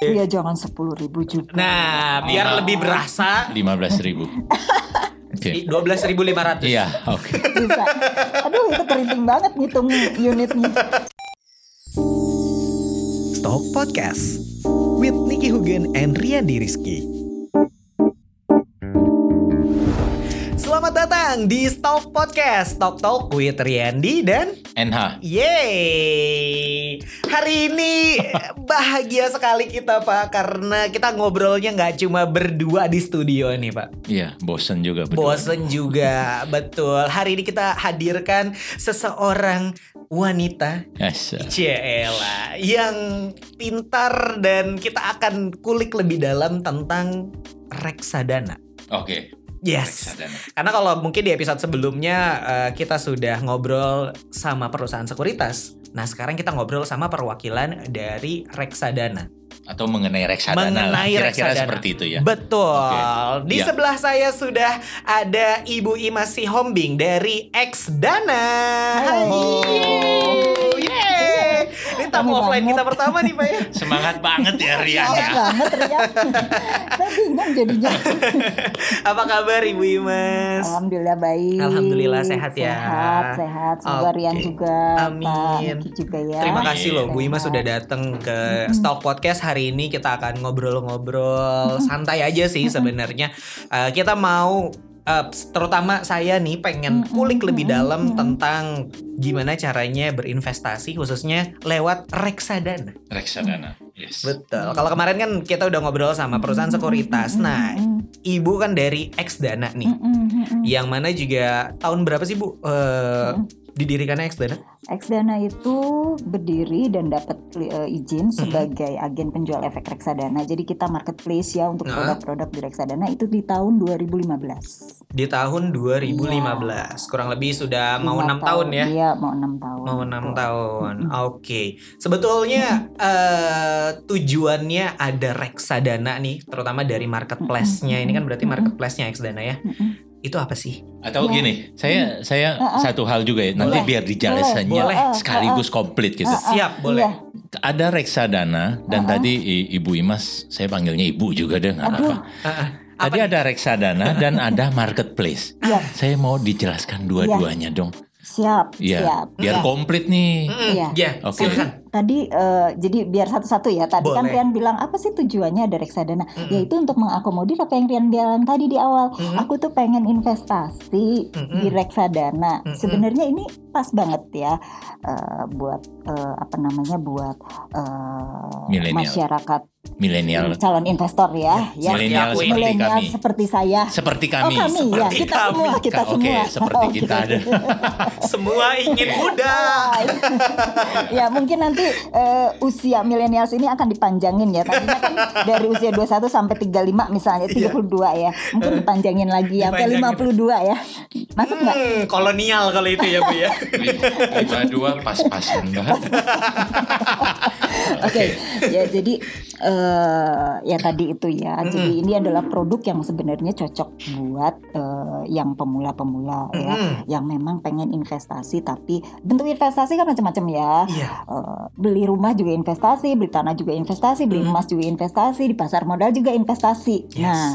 Ya jangan sepuluh ribu juga. Nah, biar lebih berasa 15 ribu. Oke. 12.500. Iya, oke. Bisa. Aduh itu keriting banget ngitung unitnya. Stock Podcast with Nicky Hugen and Riyandi Rizky. Datang di Stock Podcast Talk Talk with Riyandi dan NH. Yeay Hari ini bahagia sekali kita Pak Karena kita ngobrolnya nggak cuma berdua di studio nih Pak Iya, bosen juga berdua. Bosen juga, betul Hari ini kita hadirkan seseorang wanita. Ciela yang pintar dan kita akan kulik lebih dalam tentang reksadana. Oke. Yes. Karena kalau mungkin di episode sebelumnya eh, kita sudah ngobrol sama perusahaan sekuritas. Nah sekarang kita ngobrol sama perwakilan dari reksadana. Atau mengenai reksadana lah. Mengenai Kira-kira reksadana. seperti itu ya. Betul. Di Ya. sebelah saya sudah ada Ibu Imas Sihombing dari Xdana. Hai. Yeay. Tamu offline banget. kita pertama nih Pak ya. Semangat banget ya Rian Males ya. banget Rian. Saya bingung jadinya. Apa kabar Ibu Imas? Alhamdulillah baik. Alhamdulillah sehat ya. Sehat, sehat. Semoga Oke. Rian juga. Amin. Pak juga ya. Terima kasih loh Bu Imas sudah datang ke Stock Podcast hari ini kita akan ngobrol-ngobrol santai aja sih sebenarnya. Eh, kita mau eh, terutama saya nih pengen kulik lebih dalam tentang gimana caranya berinvestasi khususnya lewat reksadana. Reksadana. Yes. Betul. Kalau kemarin kan kita udah ngobrol sama perusahaan sekuritas. Nah, Ibu kan dari Xdana nih. Yang mana juga tahun berapa sih Bu eh, didirikannya Xdana? Xdana itu berdiri dan dapat eh, izin sebagai agen penjual efek reksadana. Jadi kita marketplace ya untuk Nah. produk-produk di reksadana itu di tahun 2015. Di tahun 2015. Kurang lebih sudah mau enam tahun ya. Iya, mau enam tahun. Mau enam tahun. Oke. Sebetulnya eh, tujuannya ada reksadana nih, terutama dari marketplace-nya. Ini kan berarti marketplace-nya Xdana ya. Mm-mm. Itu apa sih? Atau Ya. gini, saya saya Uh-uh. satu hal juga ya. Nanti Boleh. biar dijelasannya Boleh. sekaligus komplit gitu. Uh-uh. Siap, boleh. Iya. Ada reksadana dan tadi i- Ibu Imas, saya panggilnya Ibu juga deh, nggak apa-apa. Apa Tadi nih? ada reksadana dan ada marketplace. Iya, Saya mau dijelaskan dua-duanya dong. siap, Iya, siap. biar Iya. komplit nih. Iya. Ya, Oke. silakan. Tadi eh, jadi biar satu-satu ya. Tadi kan Boleh. Rian bilang apa sih tujuannya ada reksadana? Mm-mm. Yaitu untuk mengakomodir apa yang Rian bilang tadi di awal. Mm-mm. Aku tuh pengen investasi Mm-mm. di reksadana. Mm-mm. Sebenarnya ini pas banget ya eh, buat eh, apa namanya buat Milenial. masyarakat Milenial, calon investor ya. ya. milenial seperti Milenial kami. seperti saya. Seperti Oh kami. kami ya Seperti kita kami. semua kita Oke, semua. seperti Oke. kita ada. Semua ingin muda. ya mungkin nanti eh, usia milenials ini akan dipanjangin ya. Tadinya kan dari usia 21 sampai 35 misalnya 32 ya. Mungkin dipanjangin lagi ya sampai Dipanjangin. 52 ya. Masuk nggak? Hmm, kolonial kalau itu ya Bu ya. Lima dua pas-pasan banget. Oke, ya jadi eh ya tadi itu ya. Jadi ini adalah produk yang sebenarnya cocok buat eh, yang pemula-pemula ya, Mm-mm. yang memang pengen investasi tapi bentuk investasi kan macam-macam ya. Iya. Eh, beli rumah juga investasi, beli tanah juga investasi, beli Hmm. emas juga investasi, di pasar modal juga investasi. Yes. Nah,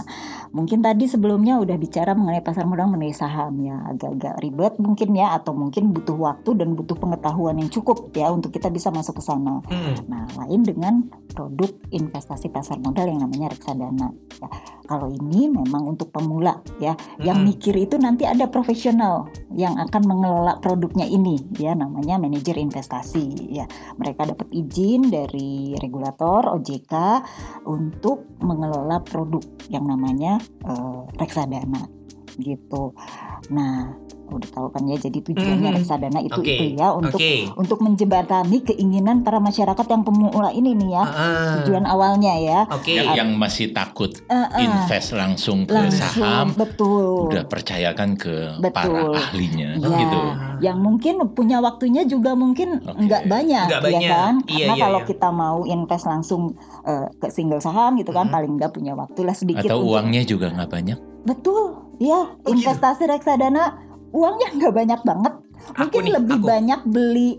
mungkin tadi sebelumnya udah bicara mengenai pasar modal mengenai saham ya, agak-agak ribet mungkin ya, atau mungkin butuh waktu dan butuh pengetahuan yang cukup ya untuk kita bisa masuk ke sana. Hmm. Nah, lain dengan produk investasi pasar modal yang namanya reksadana. Ya, kalau ini memang untuk pemula ya, yang Mm-mm. mikir itu nanti ada profesional yang akan mengelola produknya ini, ya namanya manajer investasi. Ya, mereka dapat izin dari regulator OJK untuk mengelola produk yang namanya eh, reksadana, gitu. Nah, udah tahu kan ya, jadi tujuannya Mhm. reksadana itu Oke, itu ya untuk Oke. untuk menjembatani keinginan para masyarakat yang pemula ini nih ya. Ah, Tujuan awalnya ya. Oke. Yang, yang masih takut eh, invest langsung ke langsung saham, betul. udah percayakan ke Betul. para ahlinya, Ya, gitu. yang mungkin punya waktunya juga mungkin Oke. nggak banyak, Nggak ya banyak. kan? Iya, Karena iya, kalau iya. kita mau invest langsung eh, ke single saham gitu kan, Mhm. paling nggak punya waktu lah sedikit. Atau untuk- uangnya juga nggak banyak. Betul, ya Oh, gitu? investasi reksadana uangnya nggak banyak banget. Aku Mungkin nih, lebih aku. banyak beli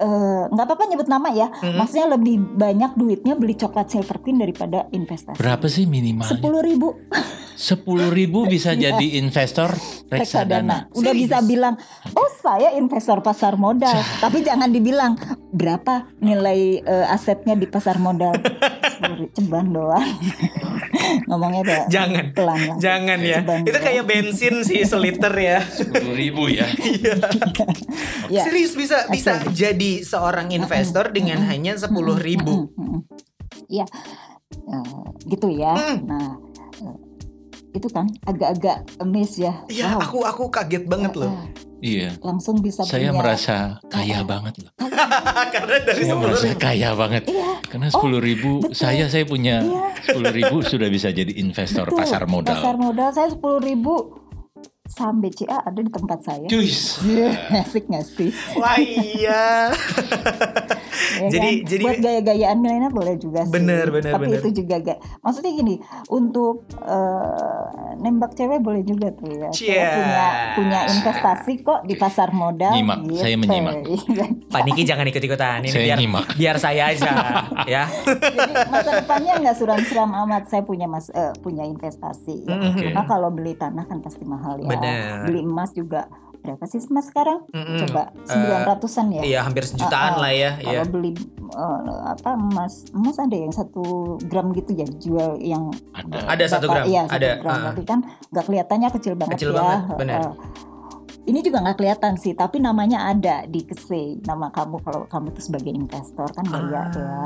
eh, nggak apa-apa nyebut nama ya. Mm-mm. Maksudnya lebih banyak duitnya beli coklat Silvertine daripada investasi. Berapa sih minimalnya? Sepuluh ribu Sepuluh ribu bisa Iya. jadi investor reksadana. reksadana. Udah bisa bilang, oh saya investor pasar modal. Tapi jangan dibilang berapa nilai eh, asetnya di pasar modal. 10.000, Ceban doang. Ngomongnya udah Jangan. pelan lah. Jangan ya. Ceban Itu doang. kayak bensin sih seliter ya. Sepuluh ribu ya. Ya. Serius bisa bisa jadi seorang investor dengan hanya sepuluh ribu. Iya, Eh, gitu ya. Mm. Nah, eh, itu kan agak-agak amazed ya. Iya, Wow. aku aku kaget banget loh. Eh, Iya. langsung bisa Saya punya. merasa kaya banget loh. Karena dari Saya merasa ribu. kaya banget. Iya. Karena sepuluh ribu, betul. saya saya punya Iya. sepuluh ribu sudah bisa jadi investor Betul. pasar modal. Pasar modal saya sepuluh ribu saham BCA ada di tempat saya. Cuis. Iya, asik gak sih? Wah iya. Ya Jadi- kan? jadi- buat gaya-gayaan milenial boleh juga sih. Bener, bener, Tapi bener. itu juga gak. Maksudnya gini, untuk eh, nembak cewek boleh juga tuh ya. Saya Cia. punya punya investasi kok di pasar modal. Nyimak, saya menyimak. Iya. Pak Niki jangan ikut-ikutan ini Saya biar nyimak. biar saya aja ya. Jadi masa depannya nggak suram-suram amat. Saya punya mas eh, punya investasi. ya. Mm. Karena kalau beli tanah kan pasti mahal ya. Bener. Beli emas juga berapa sih emas sekarang? Mm-mm. Coba Eh, sembilan ratusan ya. Iya hampir sejutaan ah. lah ya. Kalau ya. beli eh, apa emas emas ada yang satu gram gitu ya jual yang Ada. Ada satu gram, Iya, satu ada, gram. ah. Tapi kan nggak kelihatannya kecil banget Kecil ya. banget, benar. Eh, ini juga nggak kelihatan sih, tapi namanya ada di kese nama kamu kalau kamu tuh sebagai investor kan gaya ya.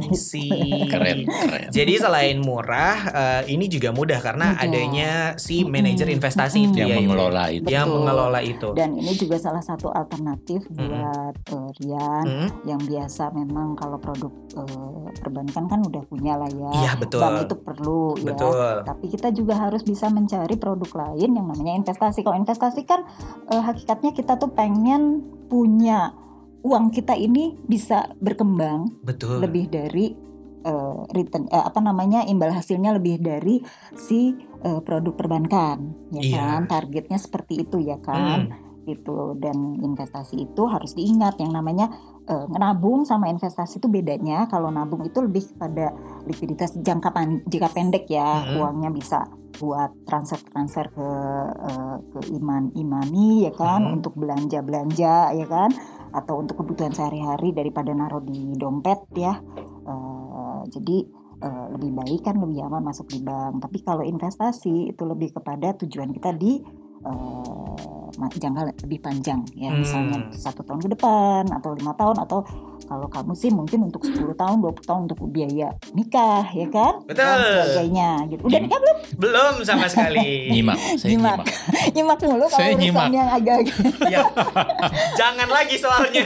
I see. Keren, keren. Jadi selain murah, eh, ini juga mudah karena Mudah. adanya si manajer investasi itu Yang ya. Mengelola itu. Yang Betul. mengelola itu. Dan ini juga salah satu alternatif Mm-mm. buat eh, Rian Mm, yang biasa memang kalau produk eh, perbankan kan udah punya lah ya. Iya betul. Bank itu perlu ya. Betul. Tapi kita juga harus bisa mencari produk lain yang namanya investasi. Kalau investasi kan eh, hakikatnya kita tuh pengen punya uang kita ini bisa berkembang Betul. lebih dari eh, return eh, apa namanya imbal hasilnya lebih dari si eh, produk perbankan ya Iya. kan targetnya seperti itu ya kan Mm, gitu dan investasi itu harus diingat yang namanya eh, nabung sama investasi itu bedanya kalau nabung itu lebih pada likuiditas jangka pan- jangka pendek ya Mhm. uangnya bisa buat transfer transfer ke eh, ke iman imani ya kan? Mhm. untuk belanja belanja ya kan? Atau untuk kebutuhan sehari-hari daripada naruh di dompet ya. Eh, jadi eh, lebih baik kan lebih aman masuk di bank. Tapi kalau investasi itu lebih kepada tujuan kita di eh, ma- jangka lebih panjang ya Hmm. misalnya satu tahun ke depan atau lima tahun atau kalau kamu sih mungkin untuk 10 tahun 20 tahun untuk biaya nikah ya kan Betul. dan sebagainya gitu udah nikah belum belum sama sekali. Nyimak, saya Nyimak. nyimak. nyimak dulu kalau Saya urusan nyimak. yang agak-agak Ya. Jangan lagi soalnya.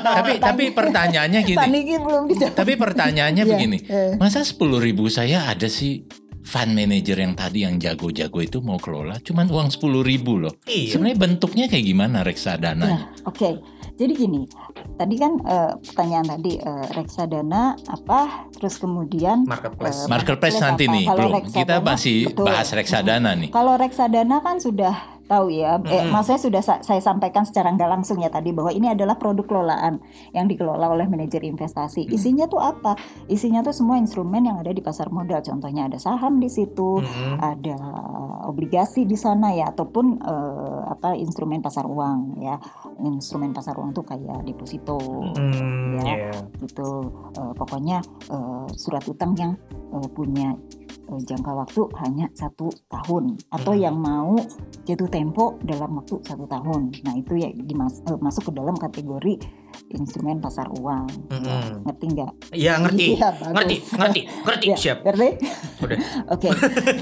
Tapi tapi pertanyaannya gini. Belum dijawab Tapi pertanyaannya Iya, begini. eh. Masa sepuluh ribu saya ada sih fund manager yang tadi yang jago-jago itu mau kelola cuman uang sepuluh ribu loh. Iya. Sebenarnya bentuknya kayak gimana reksadana? Nah, oke. Jadi gini, tadi kan eh, pertanyaan tadi eh, reksadana apa, terus kemudian Marketplace. eh, Marketplace marketplace nanti apa? nih Kalau belum. reksadana- Kita masih betul. bahas reksadana nih. Kalau reksadana kan sudah tahu ya, eh, Mm-mm. maksudnya sudah sa- saya sampaikan secara nggak langsung ya tadi bahwa ini adalah produk kelolaan yang dikelola oleh manajer investasi. Isinya tuh apa? Isinya tuh semua instrumen yang ada di pasar modal. Contohnya ada saham di situ, Mm-mm. ada obligasi di sana ya ataupun eh, apa instrumen pasar uang ya instrumen pasar uang tuh kayak deposito Hmm, Ya. ya. gitu Eh, pokoknya eh, surat utang yang eh, punya eh, jangka waktu hanya satu tahun atau Hmm. yang mau jatuh tempo dalam waktu satu tahun nah itu ya dimas- eh, masuk ke dalam kategori instrumen pasar uang Ya, Mm-mm. ngerti nggak Ya ngerti. Iya, bagus. ngerti, ngerti, ngerti. Ya, Siap. ngerti Udah. oke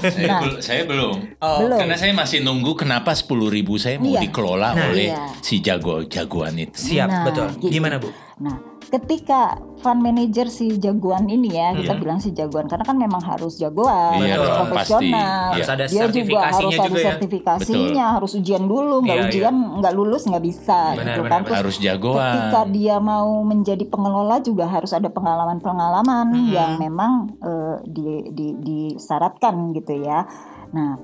Saya, Nah. bel- saya belum. Oh, Belum. Karena saya masih nunggu kenapa sepuluh ribu saya mau Iya. dikelola Nah, oleh iya. si jago-jagoan itu. Siap, Nah, betul. gitu. Gimana, Bu? Nah, ketika fund manager si jagoan ini ya, kita Iya. bilang si jagoan karena kan memang harus jagoan, Iya harus profesional. pasti. Harus ada Dia juga harus ada juga ya. sertifikasinya, harus ujian dulu, nggak Iya, ujian nggak lulus nggak bisa Benar, gitu benar, kan. benar. Terus Harus jagoan. ketika dia mau menjadi pengelola juga harus ada pengalaman-pengalaman Mhm. yang memang eh, di, di, disyaratkan gitu ya. Nah,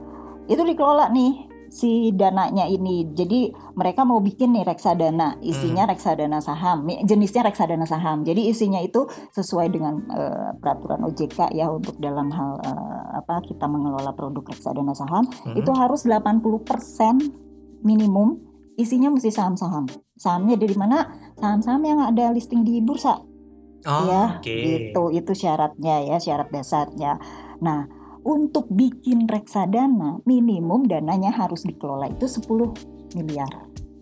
itu dikelola nih si dananya ini. Jadi mereka mau bikin nih reksadana, isinya reksadana saham, jenisnya reksadana saham. Jadi isinya itu sesuai dengan eh, peraturan OJK ya untuk dalam hal eh, apa kita mengelola produk reksadana saham Hmm. itu harus 80% minimum isinya mesti saham-saham. Sahamnya dari mana? Saham-saham yang ada listing di bursa Oh, ya oke. gitu itu syaratnya ya syarat dasarnya nah untuk bikin reksadana minimum dananya harus dikelola itu 10 miliar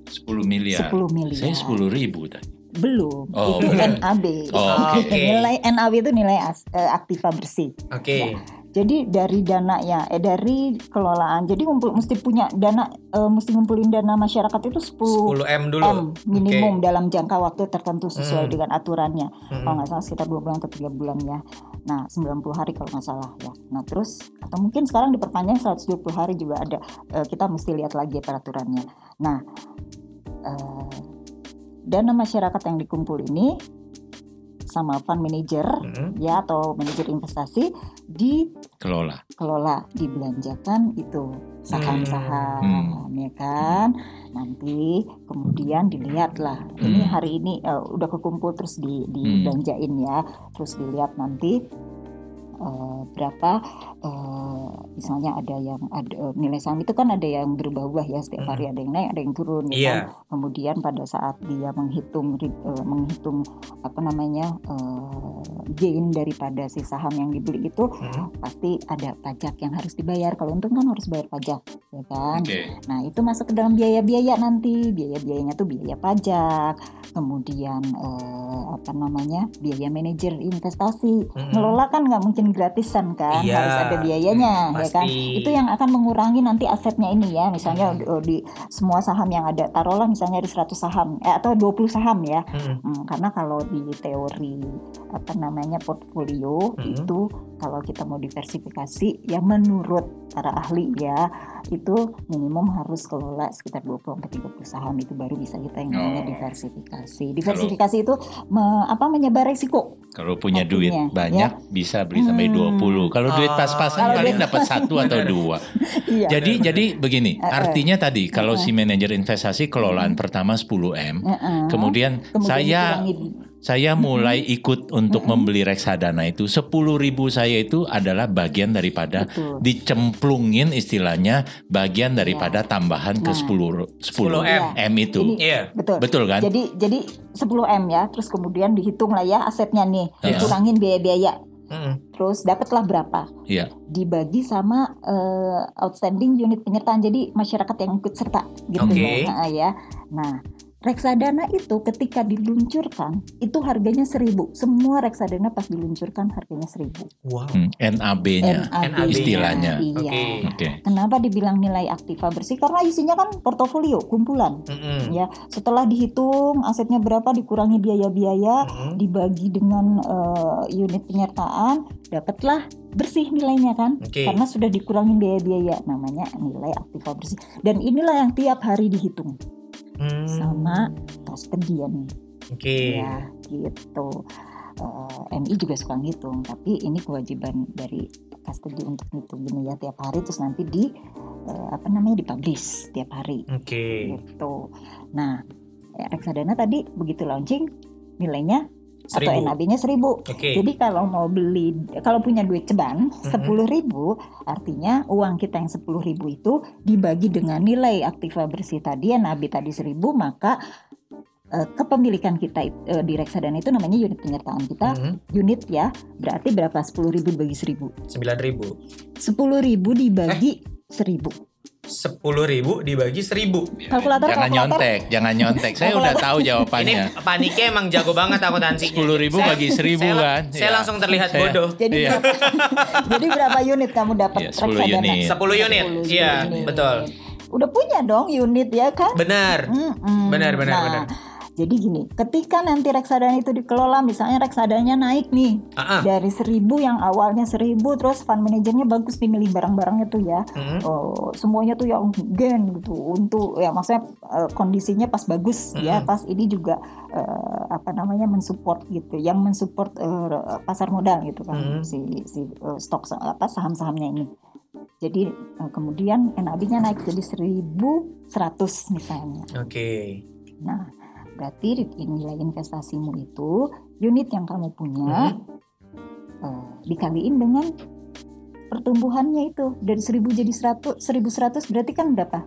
10 miliar. 10 miliar Saya 10 ribu tadi. belum Oh, itu belum. NAB Oh, oke. nilai NAB itu nilai as- eh, aktiva bersih Oke. jadi dari dana ya eh dari kelolaan jadi ngumpul mesti punya dana eh, mesti ngumpulin dana masyarakat itu 10 10 M dulu. M minimum Oke. dalam jangka waktu tertentu sesuai Hmm. dengan aturannya Mm-mm. kalau nggak salah sekitar dua bulan atau tiga bulan ya. Nah 90 hari kalau nggak salah ya. Nah terus atau mungkin sekarang diperpanjang 120 hari juga ada. Eh, kita mesti lihat lagi peraturannya. Nah eh, dana masyarakat yang dikumpul ini sama fund manager Mm-mm. ya atau manajer investasi dikelola Kelola. dibelanjakan itu saham-saham ya kan nanti kemudian dilihat lah ini Hmm. hari ini eh, udah kekumpul terus di Hmm. dibelanjain ya terus dilihat nanti eh, berapa eh, misalnya ada yang ada eh, nilai saham itu kan ada yang berubah-ubah ya setiap hari ada yang naik ada yang turun ya Iya. kan? kemudian pada saat dia menghitung eh, menghitung apa namanya eh, gain daripada si saham yang dibeli itu Mm. pasti ada pajak yang harus dibayar. Kalau untung kan harus bayar pajak, ya kan? Oke. Nah itu masuk ke dalam biaya-biaya nanti. Biaya-biayanya tuh biaya pajak, kemudian eh, apa namanya biaya manajer investasi. Mm-mm. Ngelola kan nggak mungkin gratisan kan, Iya. harus ada biayanya, Hmm, ya kan? Itu yang akan mengurangi nanti asetnya ini ya. Misalnya Hmm. di, di semua saham yang ada, taruhlah misalnya ada 100 saham, eh, atau 20 saham ya. Mm-mm. Hmm, karena kalau di teori apa namanya portfolio Mhm. itu kalau kita mau diversifikasi ya menurut para ahli ya itu minimum harus kelola sekitar 20 sampai 30 saham itu baru bisa kita yang namanya Oh. diversifikasi. Diversifikasi itu me- apa menyebar resiko. Kalau punya Artinya, duit banyak bisa beli sampai Hmm. 20. Kalau duit Ah. pas-pasan paling dapat satu atau dua. Iya. Jadi jadi begini, Eh, eh. artinya tadi kalau Eh, si manajer investasi kelolaan pertama 10 M, kemudian, Kemudian saya saya mulai ikut untuk membeli reksadana itu 10 ribu saya itu adalah bagian daripada Betul. dicemplungin istilahnya bagian daripada tambahan ke Nah. 10 10 10 M itu. Ini- Iya. Betul. Betul kan? Jadi jadi 10 M ya, terus kemudian dihitung lah ya asetnya nih, Iya. dikurangin biaya-biaya. Mm-mm. Terus dapatlah berapa? Iya. dibagi sama eh, outstanding unit penyertaan jadi masyarakat yang ikut serta gitu Oke. ya Nah, ya nah reksadana itu ketika diluncurkan itu harganya seribu semua reksadana pas diluncurkan harganya seribu Wow. Hmm, NAB-nya NAB-nya. istilahnya. iya Oke. Oke. kenapa dibilang nilai aktiva bersih karena isinya kan portofolio kumpulan Mm-mm. ya setelah dihitung asetnya berapa dikurangi biaya-biaya Mm-mm. dibagi dengan eh, unit penyertaan dapatlah bersih nilainya kan Oke. karena sudah dikurangin biaya-biaya namanya nilai aktiva bersih dan inilah yang tiap hari dihitung Hmm. sama custodian Oke. ya gitu Eh, MI juga suka ngitung tapi ini kewajiban dari custodian untuk ngitung gini ya tiap hari terus nanti di eh, apa namanya dipublish tiap hari Oke. gitu nah reksadana tadi begitu launching nilainya atau. NAB-nya seribu Oke. Jadi kalau mau beli, kalau punya duit ceban Mhm. sepuluh ribu, artinya uang kita yang sepuluh ribu itu dibagi dengan nilai aktiva bersih tadi, nabi tadi seribu, maka eh, kepemilikan kita eh, di reksadana itu namanya unit penyertaan kita, Mm-mm. unit ya, berarti berapa? Sepuluh ribu dibagi seribu. Sembilan ribu. Sepuluh ribu dibagi seribu. Sepuluh ribu dibagi seribu. Kalkulator, Jangan kalkulator. nyontek, jangan nyontek. Saya udah tahu Ini jawabannya. paniknya emang jago banget akuntansinya. 10.000 Saya- bagi 1.000 saya, kan? Saya Iya. langsung terlihat Saya- bodoh. Jadi Iya. berapa? jadi berapa unit kamu dapat Iya, 10 reksadana? unit. 10 unit. 10 Iya, unit. betul. Udah punya dong unit ya kan? Benar. Mm-mm. Benar, benar, Nah, benar. Jadi gini, ketika nanti reksadana itu dikelola, misalnya reksadanya naik nih ah. dari seribu yang awalnya seribu, terus fund manajernya bagus nih milih barang-barangnya tuh ya, Mm-mm. oh, semuanya tuh yang gain gitu, untuk ya maksudnya eh, kondisinya pas bagus ya, Mm-mm. pas ini juga eh, apa namanya mensupport gitu, yang mensupport eh, pasar modal gitu kan, Mm-mm. si si eh, stok apa saham-sahamnya ini. Jadi eh, kemudian NAB-nya naik jadi 1100 misalnya. Oke. Nah, berarti nilai investasimu itu unit yang kamu punya eh, dikaliin dengan pertumbuhannya itu dari 1000 jadi 100 1100 berarti kan berapa?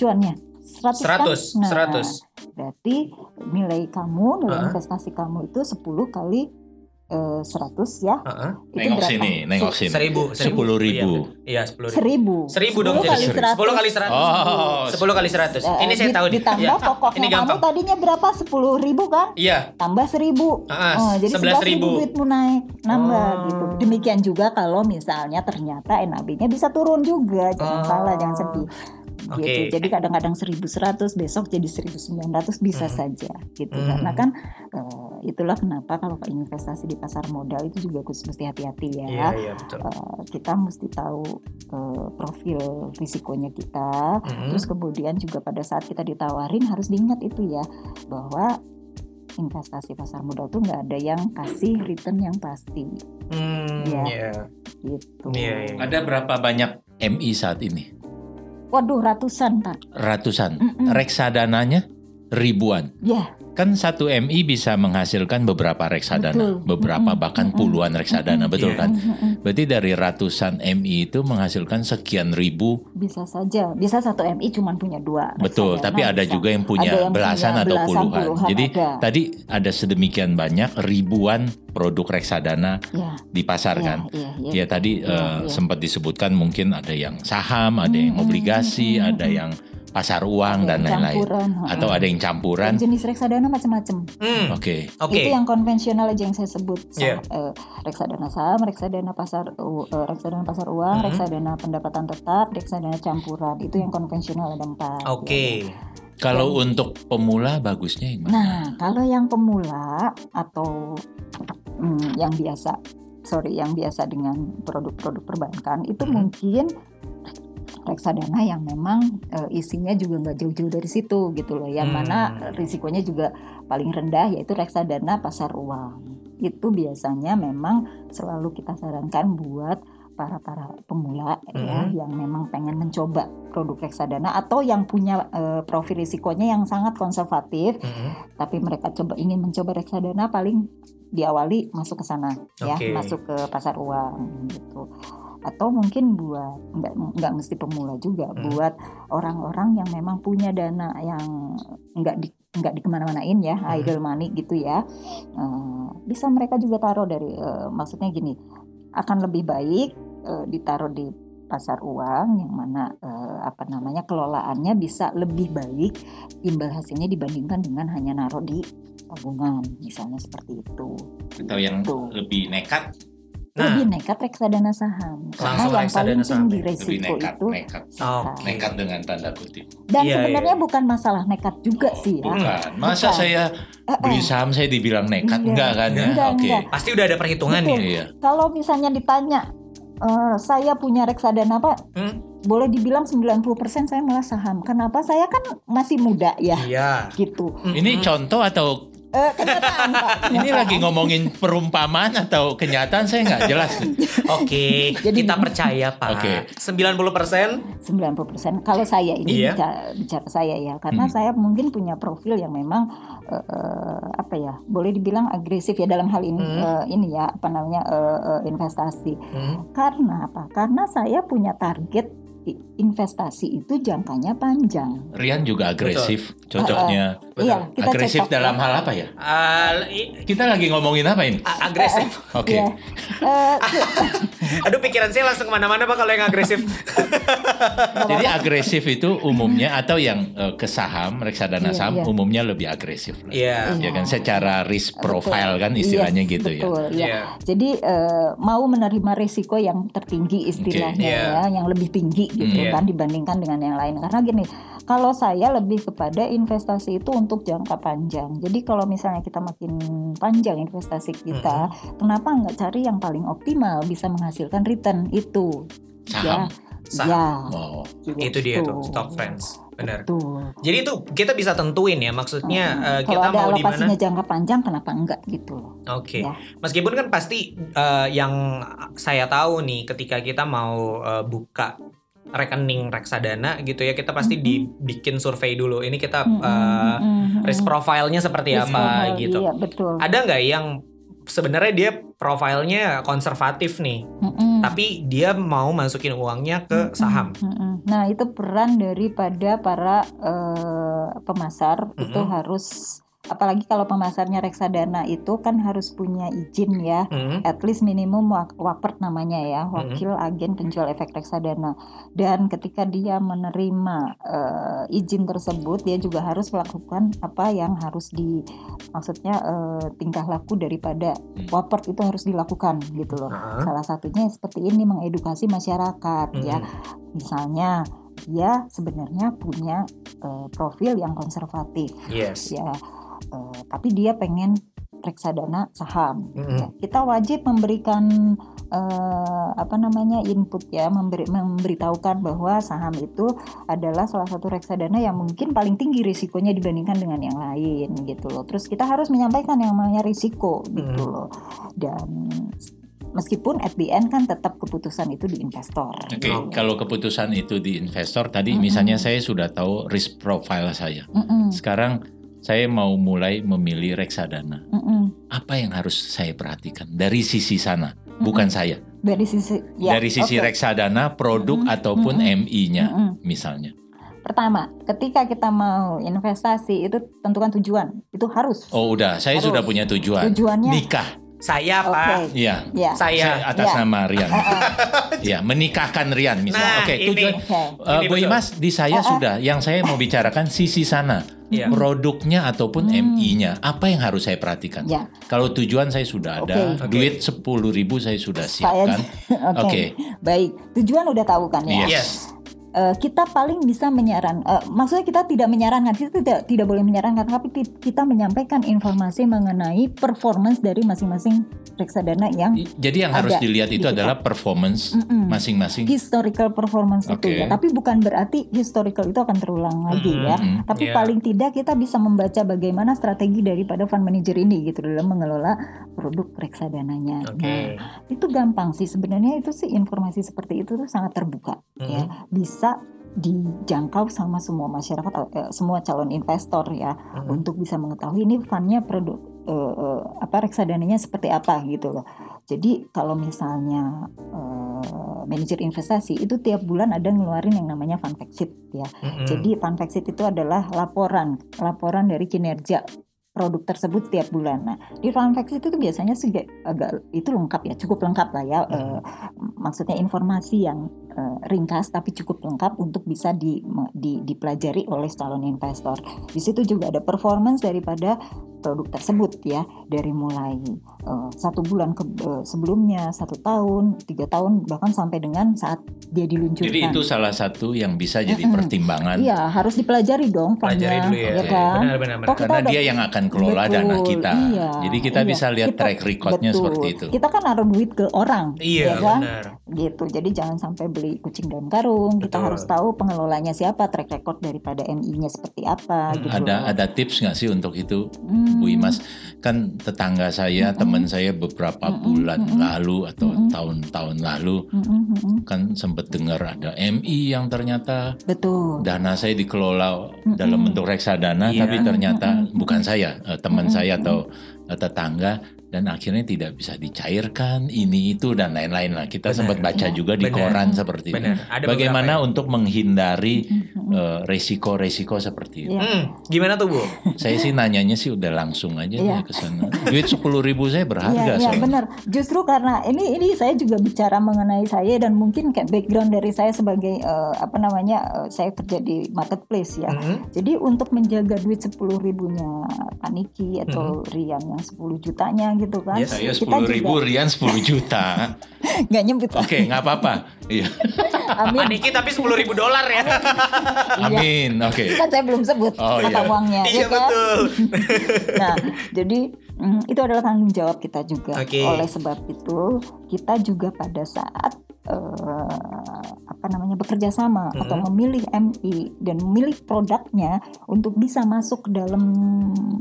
Cuannya 100 kan? 100, Nah, 100. Berarti nilai kamu, nilai Hah? investasi kamu itu 10 kali eh, 100 ya. Heeh. Itu Nengok berapa? sini, nengok sini. Seribu, Sepuluh ribu. Iya, sepuluh ribu. Seribu. Seribu dong Sepuluh jadi kali seratus. Sepuluh kali seratus. Oh, Sepuluh kali seratus. Eh, Ini saya di- tahu nih. Ditambah Iya. pokoknya Ini kamu gampang. tadinya berapa? Sepuluh ribu kan? Iya. Tambah seribu. Ah, Oh, jadi sebelas ribu 11.000. duitmu naik nambah Oh. gitu. Demikian juga kalau misalnya ternyata NAB-nya bisa turun juga, jangan Oh. salah, jangan sedih. Oke. Gitu. Jadi kadang-kadang 1100 besok jadi 1900 bisa Hmm. saja gitu. Hmm. Karena kan eh, itulah kenapa kalau investasi di pasar modal itu juga harus mesti hati-hati ya. Iya, iya betul. Eh, kita mesti tahu eh, profil risikonya kita. Mhm. Terus kemudian juga pada saat kita ditawarin harus diingat itu ya bahwa investasi pasar modal tuh nggak ada yang kasih return yang pasti Hmm, Iya. iya. gitu. Iya, iya. Ada berapa banyak MI saat ini? Waduh ratusan pak. Ratusan. Mm-mm. Reksadananya ribuan. Ya Kan satu MI bisa menghasilkan beberapa reksadana, Betul. beberapa Mm-mm. bahkan Mm-mm. puluhan reksadana, Mm-mm. betul Iya. kan? Berarti dari ratusan MI itu menghasilkan sekian ribu, bisa saja. Bisa satu MI cuma punya dua. betul. reksadana Tapi ada bisa. juga yang punya Ada yang belasan punya atau belasan, puluhan. puluhan Jadi ada. tadi ada sedemikian banyak ribuan produk reksadana Ya, di pasar ya, kan. ya, ya. Tadi iya. sempat disebutkan mungkin ada yang saham, ada yang Mm-mm, obligasi, mm-mm, ada yang pasar uang Ada dan lain-lain. Atau ada yang Dan campuran. jenis reksadana macam-macam. Hmm, Oke. Oke. Itu yang konvensional aja yang saya sebut. Iya. Sa- eh, reksadana saham, reksadana pasar u- eh, reksadana pasar uang, Mhm. reksadana pendapatan tetap, reksadana campuran. Itu yang konvensional ada empat. Oke. Kalau untuk pemula bagusnya yang mana? Nah, kalau yang pemula atau hmm, yang biasa, sorry, yang biasa dengan produk-produk perbankan itu Mhm. mungkin reksadana yang memang eh, isinya juga nggak jauh-jauh dari situ gitu loh. Yang Hmm. mana risikonya juga paling rendah yaitu reksadana pasar uang. Itu biasanya memang selalu kita sarankan buat para para pemula ya Mhm. yang memang pengen mencoba produk reksadana atau yang punya eh, profil risikonya yang sangat konservatif Hmm, tapi mereka coba ingin mencoba reksadana paling diawali masuk ke sana ya Oke. masuk ke pasar uang gitu atau mungkin buat nggak nggak mesti pemula juga Hmm. buat orang-orang yang memang punya dana yang nggak di nggak dikemana-manain ya Hmm. idle money gitu ya Eh, bisa mereka juga taruh dari eh, maksudnya gini akan lebih baik eh, ditaruh di pasar uang yang mana eh, apa namanya kelolaannya bisa lebih baik imbal hasilnya dibandingkan dengan hanya naruh di tabungan misalnya seperti itu Atau yang Tuh. lebih nekat, Nah. lebih nekat reksadana saham karena Langsung yang paling reksadana saham tinggi ya? lebih resiko nekat, itu nekat. Nekat dengan tanda kutip. dan Iya, sebenarnya iya. bukan masalah nekat juga sih ya Bukan. Masa Bukan. saya Eh, beli eh. saham saya dibilang nekat? Iya. Enggak kan ya? Enggak, Oke. enggak. Pasti udah ada perhitungannya. Betul. Iya. kalau misalnya ditanya eh, saya punya reksadana pak Hmm? boleh dibilang 90% saya malah saham kenapa saya kan masih muda ya Iya. gitu Ini contoh atau Eh, kenyataan pak ini lagi ngomongin perumpamaan atau kenyataan saya nggak jelas. Oke, Jadi- kita percaya Pak. Oke. 90% 90% kalau saya ini Iya. bicara, bicara saya ya karena Hmm. saya mungkin punya profil yang memang eh, eh, apa ya boleh dibilang agresif ya dalam hal ini Hmm. eh, ini ya apa namanya eh, eh, investasi Hmm, karena apa karena saya punya target investasi itu jangkanya panjang Rian juga agresif, cocoknya. Betul. iya kita Agresif cocok dalam ya. hal apa ya? i- Kita lagi ngomongin apa ini? a- agresif. Oke. Iya. Eh, Aduh pikiran saya langsung ke mana-mana Pak kalau yang agresif. Jadi agresif itu umumnya atau yang eh, ke saham, reksadana Iya, saham iya. umumnya lebih agresif. lah. Iya. Ya kan secara risk profile kan istilahnya Yes, gitu ya. betul, ya. Iya. Jadi eh, mau menerima risiko yang tertinggi istilahnya Oke, iya. ya, yang lebih tinggi gitu Hmm, iya. kan dibandingkan dengan yang lain. Karena gini, kalau saya lebih kepada investasi itu untuk jangka panjang. Jadi kalau misalnya kita makin panjang investasi kita, Hmm. kenapa nggak cari yang paling optimal bisa menghasilkan return itu? Saham. Saham. Ya, Oh, gitu. Itu dia tuh stock friends. benar. Betul. Jadi itu kita bisa tentuin ya maksudnya eh, Kalau kita ada mau di mana. jangka panjang, kenapa enggak gitu loh. Oke. Ya. Meskipun kan pasti eh, yang saya tahu nih ketika kita mau eh, buka rekening reksadana gitu ya kita pasti Mm-mm. dibikin survei dulu. Ini kita mm-mm, risk mm-mm. profile-nya seperti Risk apa profile, gitu. Iya betul. Ada nggak yang sebenarnya dia profilnya konservatif nih, Mm-mm. tapi dia mau masukin uangnya ke saham. mm-mm. Nah itu peran daripada para eh, pemasar itu Mm-mm. harus apalagi kalau pemasarnya reksadana itu kan harus punya izin ya. Hmm, at least minimum wak- wakpert namanya ya wakil agen penjual efek reksadana. Dan ketika dia menerima eh, izin tersebut dia juga harus melakukan apa yang harus di maksudnya eh, tingkah laku daripada wakpert itu harus dilakukan gitu loh. Heeh. salah satunya seperti ini mengedukasi masyarakat ya. Mm-mm. misalnya dia sebenarnya punya eh, profil yang konservatif. Yes. ya eh, tapi dia pengen reksadana saham Mm-mm. Ya, kita wajib memberikan eh, apa namanya input ya memberi memberitahukan bahwa saham itu adalah salah satu reksadana yang mungkin paling tinggi risikonya dibandingkan dengan yang lain gitu loh terus kita harus menyampaikan yang namanya risiko gitu Hmm. loh dan meskipun at the end kan tetap keputusan itu di investor Oke, gitu. kalau keputusan itu di investor tadi Mm-mm. misalnya saya sudah tahu risk profile saya. Mm-mm, Sekarang saya mau mulai memilih reksadana. mm-mm, Apa yang harus saya perhatikan dari sisi sana, bukan saya. dari sisi ya, dari sisi oke. reksadana, produk Mm-mm, ataupun mm-mm, MI-nya mm-mm. misalnya. Pertama, ketika kita mau investasi itu tentukan tujuan. Itu harus. Oh, udah, saya Harus. sudah punya tujuan. Tujuannya Nikah. Saya Oke. Pak, Iya. Ya. saya. Saya atas Ya. nama Rian. Iya, menikahkan Rian misalnya. Nah, Oke, ini. tujuan Oke. Eh, Ini Bu. Imas di saya ah. sudah. Yang saya mau bicarakan sisi sana, Iya. produknya ataupun Hmm. MI-nya. Apa yang harus saya perhatikan? Ya. Kalau tujuan saya sudah ada, Oke. duit sepuluh ribu saya sudah siapkan. Oke. Oke. Baik. Tujuan udah tahu kan ya. Yes. Yes. Eh, kita paling bisa menyaran eh, maksudnya kita tidak menyarankan, kita tidak tidak boleh menyarankan tapi kita menyampaikan informasi mengenai performance dari masing-masing reksadana yang Jadi yang harus dilihat di itu kita. adalah performance Mm-mm. masing-masing. historical performance itu Oke. ya. Tapi bukan berarti historical itu akan terulang lagi Mm-mm. ya. Tapi Iya. paling tidak kita bisa membaca bagaimana strategi daripada fund manager ini gitu dalam mengelola produk reksadananya. Oke. Nah, itu gampang sih sebenarnya itu sih informasi seperti itu tuh sangat terbuka ya. Mhm. Bisa dijangkau sama semua masyarakat eh, semua calon investor ya Mhm. untuk bisa mengetahui ini fundnya produk eh, eh, apa reksadananya seperti apa gitu loh. Jadi kalau misalnya eh, manajer investasi itu tiap bulan ada ngeluarin yang namanya fund fact sheet ya. Mm-mm. Jadi fund fact sheet itu adalah laporan laporan dari kinerja produk tersebut tiap bulan. Nah, di fund fact sheet itu biasanya sih agak- itu lengkap ya, cukup lengkap lah ya. Hmm. Eh, maksudnya informasi yang eh, ringkas tapi cukup lengkap untuk bisa di, di- dipelajari oleh calon investor. Di situ juga ada performance daripada produk tersebut ya, dari mulai eh, satu bulan ke eh, sebelumnya, satu tahun, tiga tahun, bahkan sampai dengan saat dia diluncurkan. Jadi itu salah satu yang bisa jadi pertimbangan Iya, harus dipelajari dong Pelajari dulu ya. ya kan? Benar-benar. Toh kita karena ada- dia yang akan kelola Betul, dana kita. iya, Jadi kita iya. bisa lihat Kita- track recordnya betul. seperti itu. Kita kan naruh duit ke orang, Iya, ya kan? benar. Gitu. Jadi jangan sampai beli kucing dalam karung. Kita Betul. harus tahu pengelolanya siapa, track record daripada MI-nya seperti apa. Hmm, gitu. Ada ada tips nggak sih untuk itu, Hmm, Bu Imas? Kan tetangga saya, Mm-mm. teman saya beberapa Mm-mm, bulan mm-mm. lalu atau Mm-mm. tahun-tahun lalu mm, mm, mm, mm. kan sempat dengar ada MI yang ternyata Betul. dana saya dikelola Mm-mm. dalam bentuk reksadana, Iya. tapi ternyata Mm-mm. bukan saya, eh, teman Mm-mm. saya atau eh, tetangga dan akhirnya tidak bisa dicairkan ini itu dan lain-lain lah. Kita Benar. sempat baca juga di Benar. koran seperti itu. Benar. Ada Bagaimana beberapa ya. untuk menghindari Mm, mm, mm. eh, resiko-resiko seperti itu? Iya. Hmm, gimana tuh Bu? Saya sih nanyanya sih udah langsung aja deh ke sana. Duit sepuluh ribu saya berharga Iya, iya soalnya. benar. Justru karena ini ini saya juga bicara mengenai saya dan mungkin kayak background dari saya sebagai eh, apa namanya eh, saya kerja di marketplace ya. Mhm. Jadi untuk menjaga duit sepuluh ribunya Paniki atau Rian yang 10 jutanya gitu kan. Yes. Saya kita sepuluh ribu, juga Rian 10 juta. nggak nyebut. Oke, nggak apa-apa. Iya. Amin. Paniki tapi sepuluh ribu dolar ya. Amin. Oke. Kan saya belum sebut Oh, mata iya. uangnya. Iya ya kan? betul. Nah, jadi mm, itu adalah tanggung jawab kita juga. Oke. Oleh sebab itu, kita juga pada saat eh, apa namanya bekerja sama Mhm. atau memilih MI dan memilih produknya untuk bisa masuk ke dalam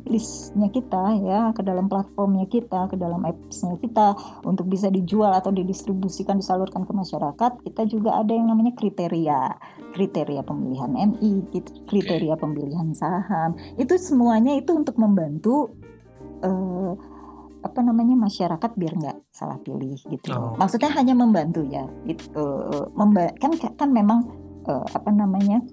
listnya kita ya ke dalam platformnya kita ke dalam appsnya kita untuk bisa dijual atau didistribusikan disalurkan ke masyarakat kita juga ada yang namanya kriteria kriteria pemilihan MI kit- kriteria pemilihan saham itu semuanya itu untuk membantu eh, apa namanya masyarakat biar nggak salah pilih gitu. Oh, Maksudnya hanya membantu ya. Itu memba- kan kan memang eh, apa namanya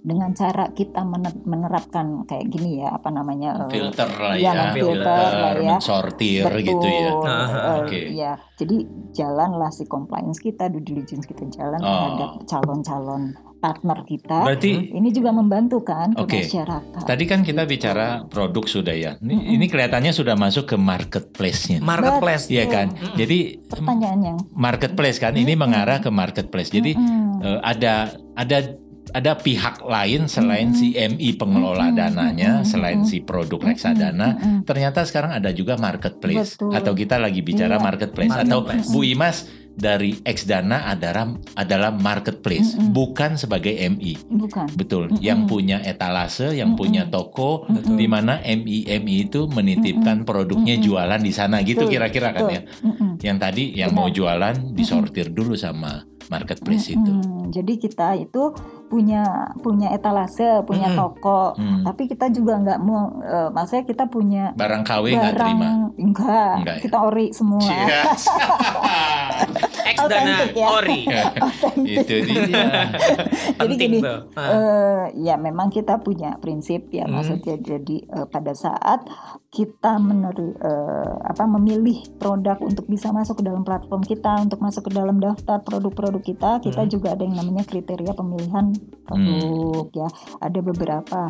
dengan cara kita mener- menerapkan kayak gini ya apa namanya eh, filter lah Iya, ya, filter lah ya. mensortir gitu ya. Betul, Aha, eh, oke. ya. Jadi jalanlah si compliance kita, due diligence kita jalan Oh. terhadap calon-calon partner kita. Berarti Ini juga membantu kan ke Oke. masyarakat. tadi kan kita bicara produk sudah ya. Ini, ini kelihatannya sudah masuk ke marketplace-nya. Marketplace. Iya kan? Mm-mm. Jadi Pertanyaan yang marketplace kan ini mengarah ke marketplace. Jadi Mm-mm. eh, ada ada ada pihak lain selain si MI pengelola dananya, Mm-mm. selain si produk reksadana. Mm-mm. Ternyata sekarang ada juga marketplace Betul. atau kita lagi bicara Iya. marketplace Marketplace. atau Bu Imas dari Xdana adalah adalah marketplace Mm-mm. bukan sebagai MI. bukan. Betul, Mm-mm. yang punya etalase, yang Mm-mm. punya toko, Betul. di mana MI MI itu menitipkan produknya Mm-mm. jualan di sana gitu kira-kira kan ya. Mm-mm. Yang tadi yang Benar. mau jualan disortir dulu sama marketplace itu. Mm-mm. Jadi kita itu punya punya etalase, punya Mm-mm. toko, Hmm. tapi kita juga nggak mau, eh, maksudnya kita punya Barang KW nggak barang terima. enggak, Enggak ya? kita ori semua. Cheers. X dana ya. ori. itu dia. Jadi Penting gini, tuh. Ah. eh, ya memang kita punya prinsip ya Hmm. maksudnya jadi eh, pada saat kita meneri, eh, apa memilih produk untuk bisa masuk ke dalam platform kita untuk masuk ke dalam daftar produk-produk kita kita Hmm. juga ada yang namanya kriteria pemilihan produk ya ada beberapa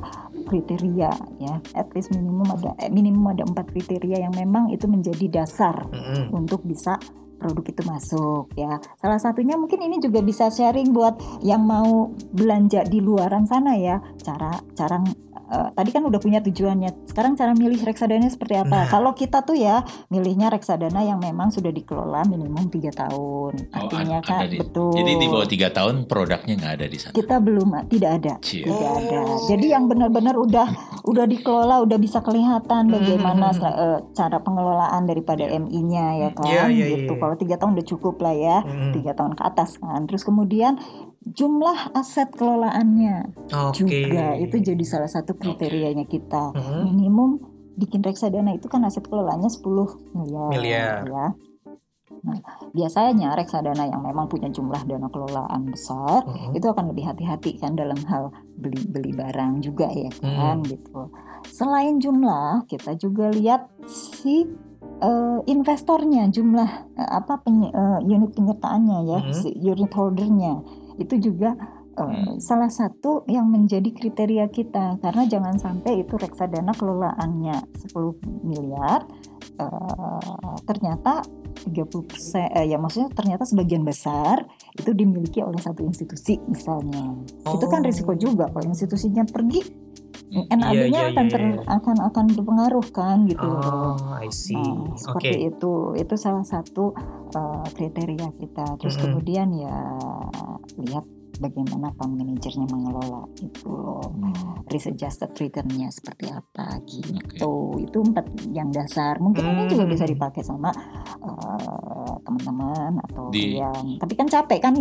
kriteria ya at least minimum ada eh, minimum ada empat kriteria yang memang itu menjadi dasar Mm-mm. untuk bisa produk itu masuk ya. Salah satunya mungkin ini juga bisa sharing buat yang mau belanja di luaran sana ya. Cara cara eh, tadi kan udah punya tujuannya. Sekarang cara milih reksadana seperti apa? Nah. Kalau kita tuh ya milihnya reksadana yang memang sudah dikelola minimum tiga tahun. Oh, Artinya ada kan di- betul. Jadi di bawah tiga tahun produknya nggak ada di sana. kita belum tidak ada Cie. tidak ada jadi yang benar-benar udah udah dikelola udah bisa kelihatan bagaimana Hmm. eh, cara pengelolaan daripada MI-nya ya kan Iya, iya, gitu iya. kalau tiga tahun udah cukup lah ya tiga tahun ke atas kan terus kemudian jumlah aset kelolaannya Oke. juga itu jadi salah satu kriterianya kita Mm-mm. minimum bikin reksadana itu kan aset kelolanya 10 miliar, Miliar. ya. Nah, biasanya reksadana yang memang punya jumlah dana kelolaan besar Mm-mm. itu akan lebih hati-hati kan dalam hal beli beli barang juga ya kan gitu. Selain jumlah, kita juga lihat si eh, investornya jumlah eh, apa penye- eh, unit penyertaannya ya, Mhm. si unit holdernya itu juga eh, Hmm. salah satu yang menjadi kriteria kita karena jangan sampai itu reksadana kelolaannya 10 miliar eh, ternyata 30 persen eh, ya maksudnya ternyata sebagian besar itu dimiliki oleh satu institusi misalnya itu kan Oh. risiko juga kalau institusinya pergi. NAB-nya Iya, iya, akan iya, ter, iya. akan akan berpengaruh kan gitu. Oh, I see. Nah, seperti itu itu salah satu uh, kriteria kita. Terus Mm-mm. kemudian ya lihat bagaimana fund manajernya mengelola itu loh. Risk adjusted return-nya seperti apa gitu. Itu empat yang dasar. Mungkin ini juga bisa Hmm. dipakai sama uh, teman-teman atau Di- yang tapi kan capek kan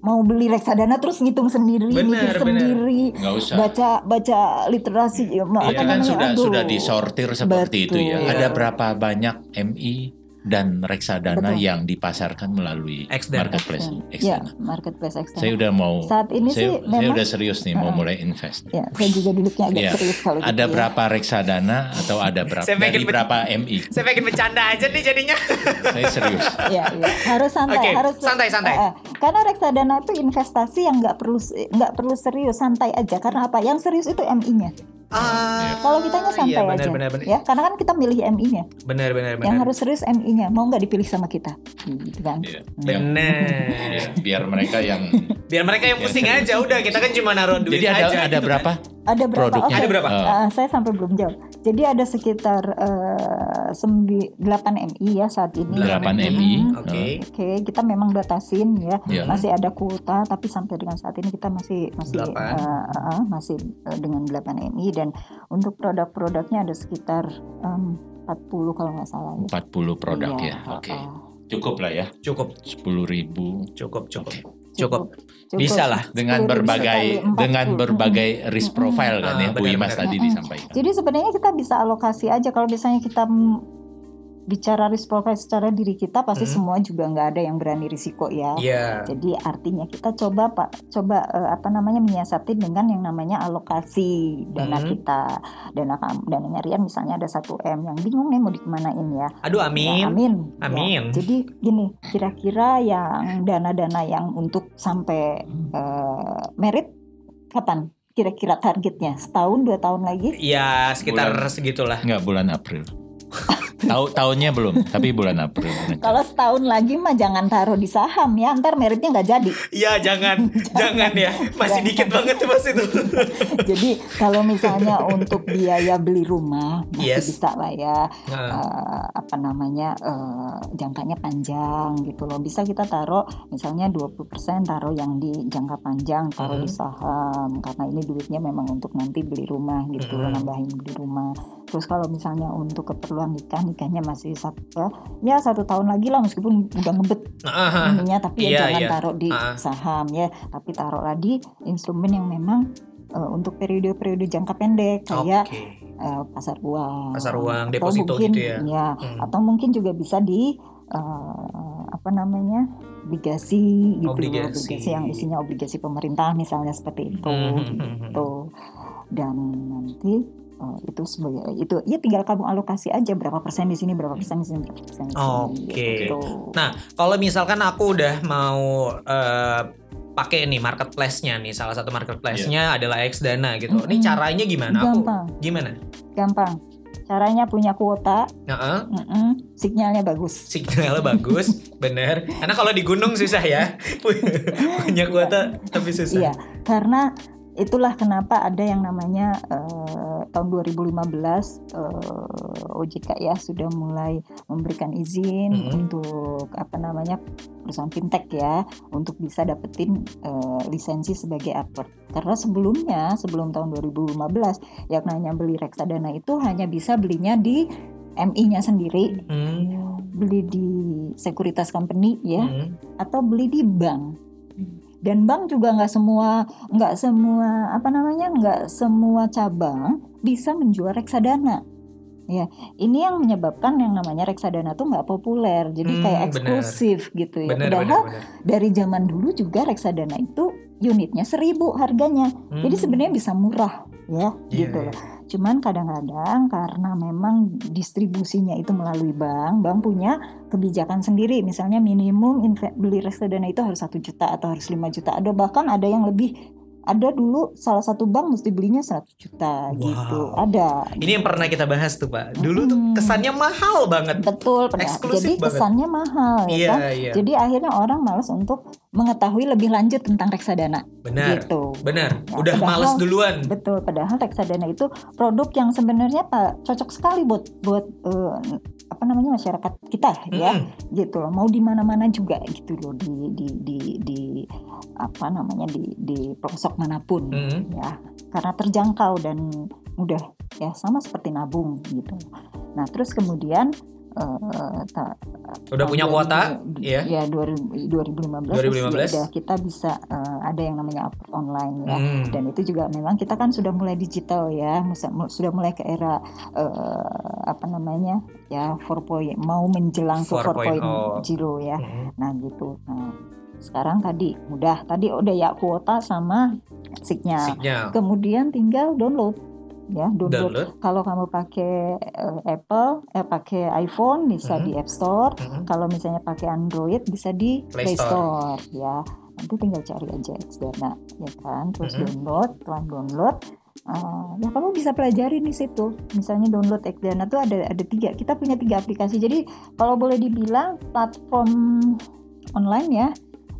mau beli reksadana terus ngitung sendiri, Benar, mikir sendiri, Nggak usah. baca baca literasi ya, itu kan namanya, sudah aduh. sudah disortir seperti itu ya. Betul. Ada berapa banyak MI dan reksadana Betul. yang dipasarkan melalui Xdana. marketplace Ya, Xdana. marketplace eksternal. Saya udah mau Saat ini saya, sih saya memang udah serius nih mau Uh-uh. mulai invest. ya, saya juga duduknya agak Iya. serius kalau gitu Ada ya. berapa reksadana atau ada berapa Saya dari berapa MI? Saya pengen bercanda aja nih jadinya. Saya serius. Ya, ya. harus santai, Oke, harus santai, santai. Eh, eh. karena reksadana itu investasi yang nggak perlu nggak perlu serius, santai aja. Karena apa? Yang serius itu MI-nya. Ah, Kalau kitanya santai iya, benar, aja, Benar, benar, ya. Karena kan kita milih MI-nya. benar, benar, Yang benar. harus serius MI-nya. Mau nggak dipilih sama kita, gitu kan? Iya. Yang- Benar. biar mereka yang Biar mereka yang Ya, pusing aja udah kita kan cuma naruh duit Jadi ada aja. ada gitu berapa? kan. Ada berapa? Produknya. Oke. Ada berapa? Ah, saya sampai belum jawab. Jadi ada sekitar sembi- 8 MI ya saat ini. 8 8 MI. Hmm. Oke. Oke, kita memang batasin ya. Iya. Masih ada kuota tapi sampai dengan saat ini kita masih masih Delapan. eh, eh, masih eh, dengan 8 MI dan untuk produk-produknya ada sekitar em, 40 kalau nggak salah ya. 40 produk Iya, ya. Oke. eh, Cukup lah ya. Cukup, 10.000 ribu cukup, cukup. eh, Cukup. cukup. Bisa lah. dengan 10.000 berbagai dengan 40. berbagai risk profile kan Ah, ya Bu benar, Imas tadi disampaikan. Jadi sebenarnya kita bisa alokasi aja kalau misalnya kita bicara risk profile secara diri kita pasti Hmm. semua juga nggak ada yang berani risiko ya. Iya. Jadi artinya kita coba Pak coba eh, apa namanya menyiasati dengan yang namanya alokasi dana Hmm. kita. Dana kam- dananya Rian misalnya ada 1 M yang bingung nih mau dikemanain ya. Aduh, Ya, amin. amin. Amin. Ya, jadi gini, kira-kira yang dana-dana yang untuk sampai eh, merit kapan? Kira-kira targetnya setahun dua tahun lagi? Ya, sekitar Bulan. segitulah. Enggak bulan April. Tahu tahunnya belum, tapi bulan April. Kalau setahun lagi mah jangan taruh di saham ya, ntar meritnya nggak jadi. Iya, jangan, jangan ya. Masih Jangan. dikit banget tuh mas itu. Jadi kalau misalnya untuk biaya beli rumah masih Yes. bisa lah ya, Nah, eh, apa namanya eh, jangkanya panjang gitu loh. Bisa kita taruh misalnya 20% taruh yang di jangka panjang, taruh di Mhm. saham karena ini duitnya memang untuk nanti beli rumah gitu loh, Mhm. nambahin beli rumah. Terus kalau misalnya untuk keperluan nikah, nikahnya masih satu ya satu tahun lagi lah meskipun udah ngebet ininya tapi ya Iya, jangan iya. taruh di Ah. saham ya tapi taruhlah di instrumen yang memang eh, untuk periode-periode jangka pendek kayak eh, pasar uang Pasar uang, Atau deposito mungkin, gitu ya. Hmm. atau mungkin juga bisa di eh, apa namanya obligasi gitu Obligasi. obligasi yang isinya obligasi pemerintah misalnya seperti itu Hmm, hmm, hmm, gitu dan nanti eh, itu sebagai itu ya tinggal kamu alokasi aja berapa persen di sini berapa persen di sini berapa persen di sini Oke. gitu. Nah, kalau misalkan aku udah mau eh, pakai nih marketplace-nya nih, salah satu marketplace-nya adalah Xdana gitu. Ini Mm-mm. caranya gimana? Aku gampang gimana? gampang caranya punya kuota Heeh. mm-mm, sinyalnya bagus Signalnya bagus, bener. Karena kalau di gunung susah ya, punya kuota tapi susah. iya karena itulah kenapa ada yang namanya eh, tahun 2015 eh, OJK ya sudah mulai memberikan izin Mhm. untuk apa namanya perusahaan fintech ya untuk bisa dapetin eh, lisensi sebagai advert karena sebelumnya sebelum tahun 2015 yang namanya beli reksadana itu hanya bisa belinya di MI-nya sendiri Hmm. beli di sekuritas company ya Hmm. atau beli di bank dan bank juga nggak semua nggak semua apa namanya nggak semua cabang bisa menjual reksadana ya ini yang menyebabkan yang namanya reksadana tuh nggak populer jadi Hmm, kayak eksklusif gitu ya Bener, padahal bener, bener. dari zaman dulu juga reksadana itu unitnya seribu harganya jadi Hmm. sebenarnya bisa murah ya Iya, gitu iya. loh cuman kadang-kadang karena memang distribusinya itu melalui bank bank punya kebijakan sendiri. Misalnya minimum beli reksadana itu harus satu juta atau harus 5 juta. Ada bahkan ada yang lebih ada dulu salah satu bank mesti belinya 100 juta gitu Wow. ada Ini yang pernah kita bahas tuh Pak. Dulu tuh Hmm. kesannya mahal banget. betul Eksklusif jadi banget. kesannya mahal ya Iya, kan iya. jadi akhirnya orang malas untuk mengetahui lebih lanjut tentang reksadana Benar. gitu Benar. Ya, Udah padahal- males duluan. Betul, padahal reksadana itu produk yang sebenarnya Pak cocok sekali buat buat eh, apa namanya masyarakat kita ya, Mm-mm. gitu loh. Mau di mana-mana juga gitu loh di di di di apa namanya di di pelosok mana pun Mm. ya. Karena terjangkau dan mudah ya sama seperti nabung gitu. Nah, terus kemudian eh, ta- Udah punya kuota, 2000 ya. Ya 2000 2015, 2015. terus ya udah kita bisa eh, ada yang namanya upload online ya. Hmm. Dan itu juga memang kita kan sudah mulai digital ya, sudah mulai ke era eh, apa namanya ya 4.0 mau menjelang ke 4.0. 4.0 ya. Hmm. Nah gitu. Nah sekarang tadi mudah, tadi udah ya kuota sama signal. Signal. Kemudian tinggal download ya download. Download. Kalau kamu pakai eh, Apple, eh pakai iPhone bisa Mhm. di App Store. Hmm. Kalau misalnya pakai Android bisa di Play Play, Store. ya. Nanti tinggal cari aja Xdana ya kan. Terus Mhm. download, setelah download eh, ya kamu bisa pelajari di situ. Misalnya download Xdana tuh ada ada tiga. Kita punya tiga aplikasi. Jadi kalau boleh dibilang platform online ya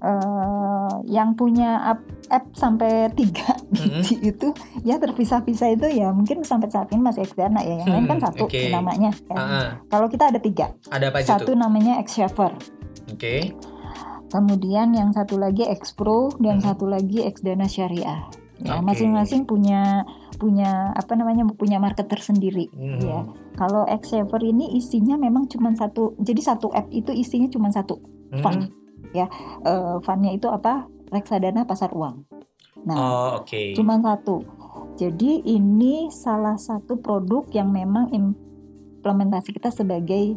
eh, yang punya app, app sampai tiga biji itu ya terpisah-pisah itu ya mungkin sampai saat ini masih Xdana ya. Yang lain kan Hmm, satu oke. namanya. ya. Ah, ah. Kalau kita ada tiga, Ada apa aja satu tuh? namanya Xshaver, Oke. kemudian yang satu lagi Xpro dan Hmm. satu lagi Xdana Syariah. Ya, Oke. masing-masing punya punya apa namanya punya market tersendiri. Hmm. Ya, kalau Xshaver ini isinya memang cuma satu, jadi satu app itu isinya cuma satu Hmm. Ya, Eh, fundnya itu apa? Reksadana pasar uang. Nah, Oh, oke. cuma satu. Jadi ini salah satu produk yang memang implementasi kita sebagai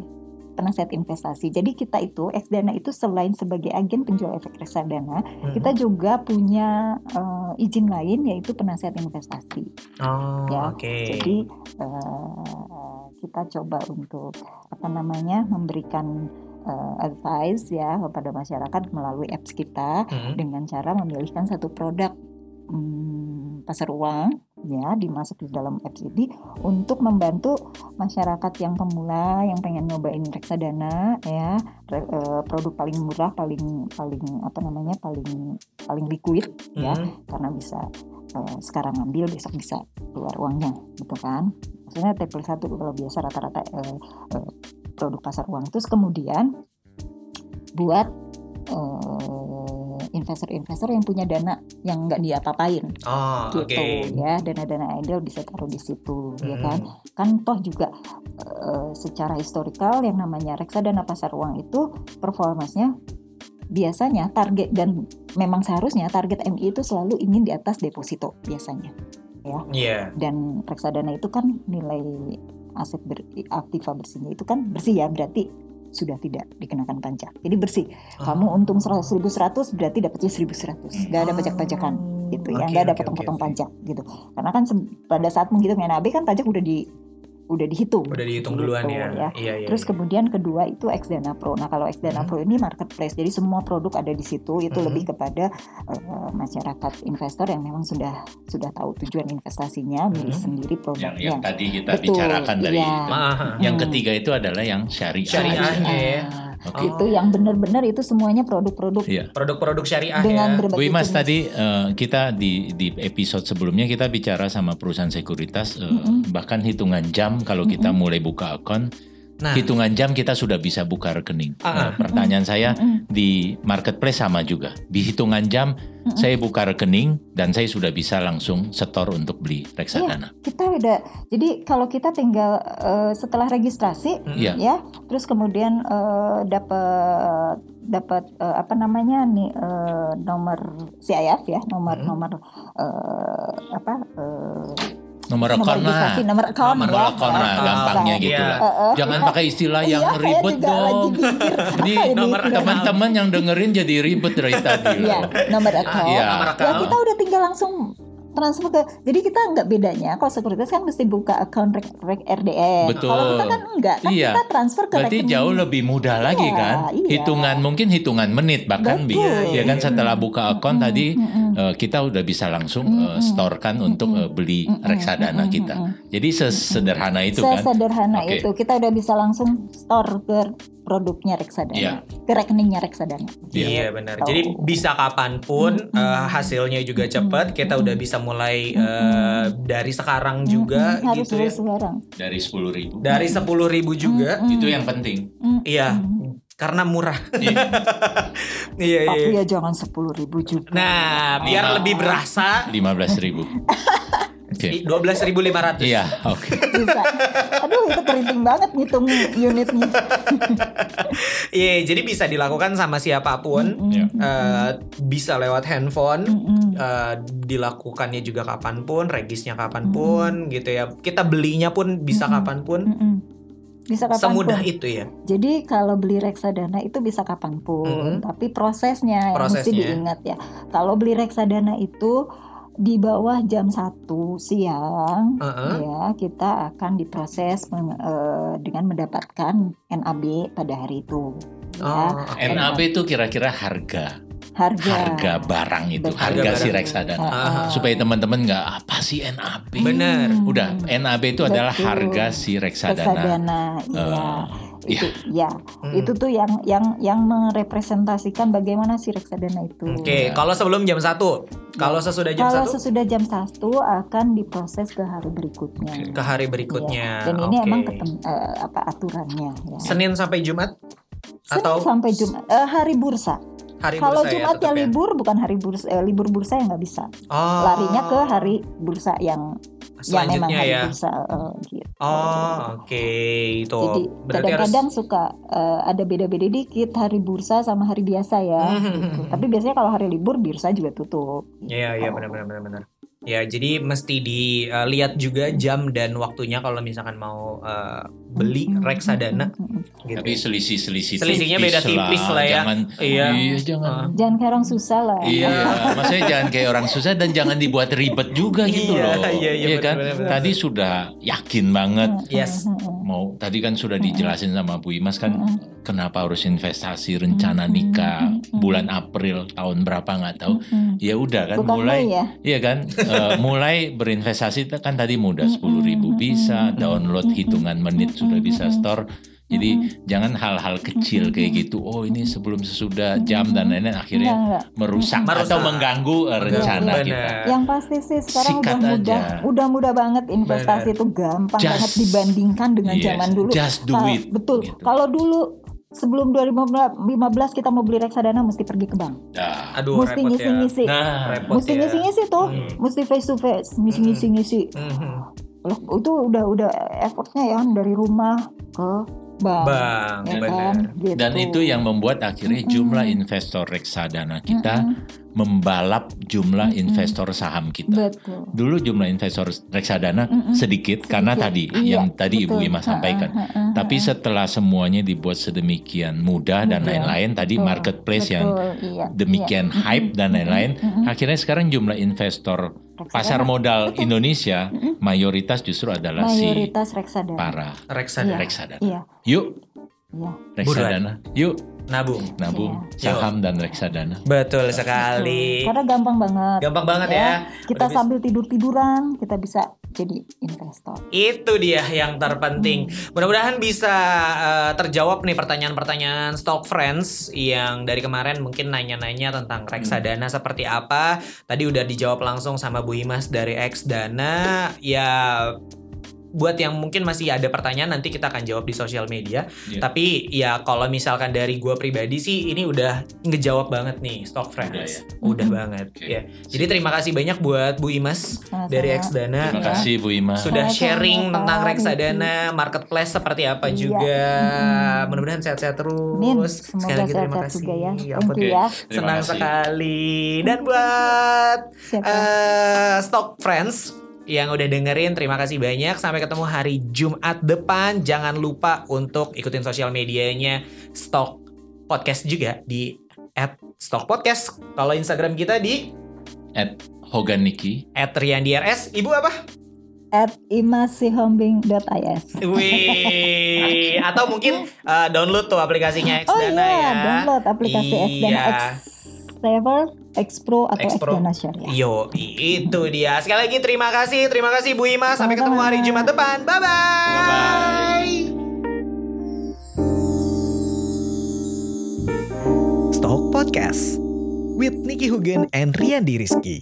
penasihat investasi. Jadi kita itu Xdana itu selain sebagai agen penjual efek reksadana, Hmm. kita juga punya eh, izin lain yaitu penasihat investasi. Oh, ya, oke. Jadi eh, kita coba untuk apa namanya memberikan eh, advice ya kepada masyarakat melalui apps kita Hmm. dengan cara memilihkan satu produk hmm, pasar uang ya dimasuk di dalam apps ini untuk membantu masyarakat yang pemula yang pengen nyobain reksadana ya re- eh, produk paling murah paling paling apa namanya paling paling liquid ya Hmm. karena bisa eh, sekarang ambil besok bisa keluar uangnya gitu kan maksudnya T plus satu kalau biasa rata-rata eh, eh, produk pasar uang terus kemudian buat eh, investor-investor yang punya dana yang nggak diapa-apain Oh, gitu oke. ya dana-dana idle bisa taruh di situ ya Hmm. kan kan toh juga eh, secara historikal yang namanya reksadana pasar uang itu performanya biasanya target dan memang seharusnya target MI itu selalu ingin di atas deposito biasanya Iya. dan reksadana itu kan nilai aset ber, aktiva bersihnya itu kan bersih ya berarti sudah tidak dikenakan pajak. Jadi bersih. Kamu Oh. untung 1100 berarti dapatnya 1100 nggak ada pajak-pajakan. Gitu ya Oke, nggak ada potong-potong oke, oke. pajak gitu. Karena kan pada saat menghitung NAB kan pajak udah di udah dihitung Udah dihitung Gitu, duluan ya. Iya, iya. Terus iya. kemudian kedua itu Xdana Pro. Nah kalau Xdana Hmm. Pro ini marketplace, jadi semua produk ada di situ. Itu Hmm. lebih kepada eh, masyarakat investor yang memang sudah sudah tahu tujuan investasinya, milih Hmm. sendiri yang, produknya. yang tadi kita Betul, bicarakan dari iya. itu. Ah, Yang Hmm. ketiga itu adalah yang syariah. Syariahnya ya. Oke. Itu yang benar-benar itu semuanya produk-produk Iya. produk-produk syariah dengan ya. berbagai Bu Imas jenis. tadi eh, kita di di episode sebelumnya kita bicara sama perusahaan sekuritas eh, Mm-mm. bahkan hitungan jam kalau kita Mm-mm. mulai buka akun Nah, hitungan jam kita sudah bisa buka rekening. Ah, ah. Eh, pertanyaan saya Mm-mm. di marketplace sama juga. Di hitungan jam Mm-mm. saya buka rekening dan saya sudah bisa langsung setor untuk beli reksadana. kita udah jadi kalau kita tinggal eh, setelah registrasi Mm-mm. Iya. ya terus kemudian eh, dapat dapat eh, apa namanya nih eh, nomor CIF ya nomor Hmm. nomor eh, apa eh, Nomor akun lah. nomor account Nomor ya lah, gampangnya gitu Iya. lah. eh, eh. Jangan pakai istilah yang Iya, ribet dong. Ini nomor Teman-teman yang dengerin jadi ribet dari tadi Iya, loh. nomor account. Iya. Nomor Ya account. kita udah tinggal langsung transfer ke. Jadi kita nggak bedanya. Kalau sekuritas kan mesti buka account rek, rek RDN. Betul. Kalau kita kan enggak. Kan Iya. kita transfer ke Berarti rekening. jauh lebih mudah lagi Iya, kan? iya. Hitungan mungkin hitungan menit bahkan Betul. ya kan setelah buka akun Mm-mm, tadi mm-mm. eh, kita udah bisa langsung eh, Mm-mm. storekan untuk eh, beli reksadana kita. Jadi sesederhana itu kan. Sesederhana Oke. itu kita udah bisa langsung store ke produknya reksadana, Iya. ke rekeningnya reksadana. Iya Gitu. benar. Jadi bisa kapan pun Mm-mm. eh, hasilnya juga cepat. Kita udah bisa mulai eh, dari sekarang juga Mm-mm, harus gitu ya. harus sekarang. Dari 10 ribu. Dari 10.000 ribu juga. Mm-mm. Itu yang penting. Iya, karena murah. Iya. Iya iya. Tapi ya jangan sepuluh ribu juga. Nah, biar Ah. lebih berasa 15 ribu. Oke. 12.500. Iya, oke. Bisa. Aduh itu keriting banget ngitung unitnya. Iya, jadi bisa dilakukan sama siapa pun. Mm-mm. Iya. Eh, bisa lewat handphone. Mm-mm. eh, dilakukannya juga kapan pun, regisnya kapan pun, gitu ya. Kita belinya pun bisa Mm-mm. kapan pun. Mm-mm. Bisa kapan pun. Semudah itu ya. Jadi kalau beli reksadana itu bisa kapan pun, Mhm. tapi prosesnya, yang mesti Prosesnya. diingat ya. Kalau beli reksadana itu di bawah jam 1 siang Heeh. ya kita akan diproses meng- eh, dengan mendapatkan NAB pada hari itu. Oh, Ya, oke. NAB itu kira-kira harga harga. harga barang itu, Betul. harga Harga si reksadana. Ah. Supaya teman-teman nggak apa sih NAB? Bener. Hmm. Udah, NAB itu adalah Betul. harga si reksadana. reksadana, iya. Eh, itu ya Hmm. itu tuh yang yang yang merepresentasikan bagaimana si reksadana itu. Oke, kalau sebelum jam 1, kalau sesudah jam Kalau 1 sesudah jam 1 akan diproses ke hari berikutnya. ke hari berikutnya. Iya. Dan ini emang ketem- eh, apa aturannya ya. Senin sampai Jumat Senin atau sampai Jumat eh, hari bursa. Hari Kalau bursa ya Jumatnya tetap ya? libur bukan hari bursa eh, libur bursa yang nggak bisa. Oh. Larinya ke hari bursa yang memang selanjutnya hari ya. bursa eh, gitu. Oh, oke. Itu Jadi berarti harus kadang-kadang suka eh, ada beda-beda dikit hari bursa sama hari biasa ya. Hmm, gitu. Tapi biasanya kalau hari libur bursa juga tutup. Iya, iya benar benar benar benar. Ya, jadi mesti dilihat juga jam dan waktunya kalau misalkan mau eh, beli Mm-mm, reksadana mm-mm, mm-mm. gitu. Tapi selisih-selisih Selisihnya beda tipis lah ya. Jangan, Iya. iya jangan. Jangan kayak orang susah lah. Iya, maksudnya jangan kayak orang susah dan jangan dibuat ribet juga gitu Iya, loh. iya, iya, kan? benar, benar, Tadi sudah yakin banget Yes. Mau tadi kan sudah dijelasin sama Bu Imas kan kenapa harus investasi rencana nikah bulan April tahun berapa nggak tahu. Ya udah kan Bukan mulai ya. Iya kan, Eh, mulai berinvestasi kan tadi mudah sepuluh ribu bisa, download hitungan menit sudah bisa store. Jadi jangan hal-hal kecil kayak gitu. Oh ini sebelum sesudah jam dan lain-lain akhirnya Enggak, enggak. merusak, Merusak. atau mengganggu eh, rencana Benar. kita. Yang pasti sih sekarang Sikat udah mudah, aja. udah mudah banget investasi itu gampang Just- banget dibandingkan dengan Yes, zaman dulu. just do Kalau- it, Betul. gitu. Kalau dulu sebelum 2015 kita mau beli reksadana mesti pergi ke bank. Nah, Aduh, mesti ya. ngisi-ngisi. nah, Repot Mesti ya. ngisi-ngisi tuh, Hmm. mesti face to face, mesti ngisi-ngisi. Mhm. Loh, itu udah udah effortnya ya dari rumah ke bank. Bang, ya benar. kan? Gitu. dan itu yang membuat akhirnya jumlah investor reksadana kita membalap jumlah investor saham kita. Betul. Dulu jumlah investor reksadana Mm-mm. sedikit, karena Sedikit. tadi Iya, yang tadi Ibu betul. Ima sampaikan. Ha, ha, ha, ha. Tapi setelah semuanya dibuat sedemikian mudah dan lain-lain, tadi Betul, marketplace betul, yang iya, demikian iya. hype dan lain-lain, Mm-mm. akhirnya sekarang jumlah investor Reksadana. pasar modal Indonesia mayoritas justru adalah si mayoritas reksadana. para Reksadana. reksadana. Iya, Yuk iya. reksadana, yuk Nabung. nabung Iya. saham dan reksadana. Betul sekali. Karena gampang banget. Gampang banget ya. Kita Udah bisa- sambil tidur-tiduran, kita bisa jadi investor. Itu dia yang terpenting. Mudah-mudahan bisa eh, terjawab nih pertanyaan-pertanyaan stock friends yang dari kemarin mungkin nanya-nanya tentang reksadana seperti apa. Tadi udah dijawab langsung sama Bu Imas dari X Dana. Ya buat yang mungkin masih ada pertanyaan nanti kita akan jawab di sosial media. Iya. Tapi ya kalau misalkan dari gua pribadi sih ini udah ngejawab banget nih stock friends. Udah, Mhm. banget. Oke. Ya. Jadi terima kasih banyak buat Bu Imas Sama-sama. dari X Dana Terima Iya. kasih Bu Ima. sudah Sama-sama, sharing Pak tentang reksadana, marketplace seperti apa Iya. juga. Mm-mm. Mudah-mudahan sehat-sehat terus. Sekali Semoga lagi terima kasih. juga ya. Ya you ya. Terima Senang kasih. sekali. Dan buat Siapa? eh Stock Friends yang udah dengerin terima kasih banyak. Sampai ketemu hari Jumat depan. Jangan lupa untuk ikutin sosial medianya Stock Podcast juga di @stock podcast. Kalau Instagram kita di At Hogan Niki. @riandrs ibu apa? At imasihombing.is Wih, atau mungkin uh, download tuh aplikasinya Oh Xdana iya, ya. download aplikasi Iya. X Saver, X Pro atau X Pro. Xdana Syariah. Yo, itu dia. Sekali lagi terima kasih, terima kasih Bu Ima. Sampai ketemu hari Jumat depan. Bye bye. Stock Podcast with Nicky Hugen and Rian Rizky.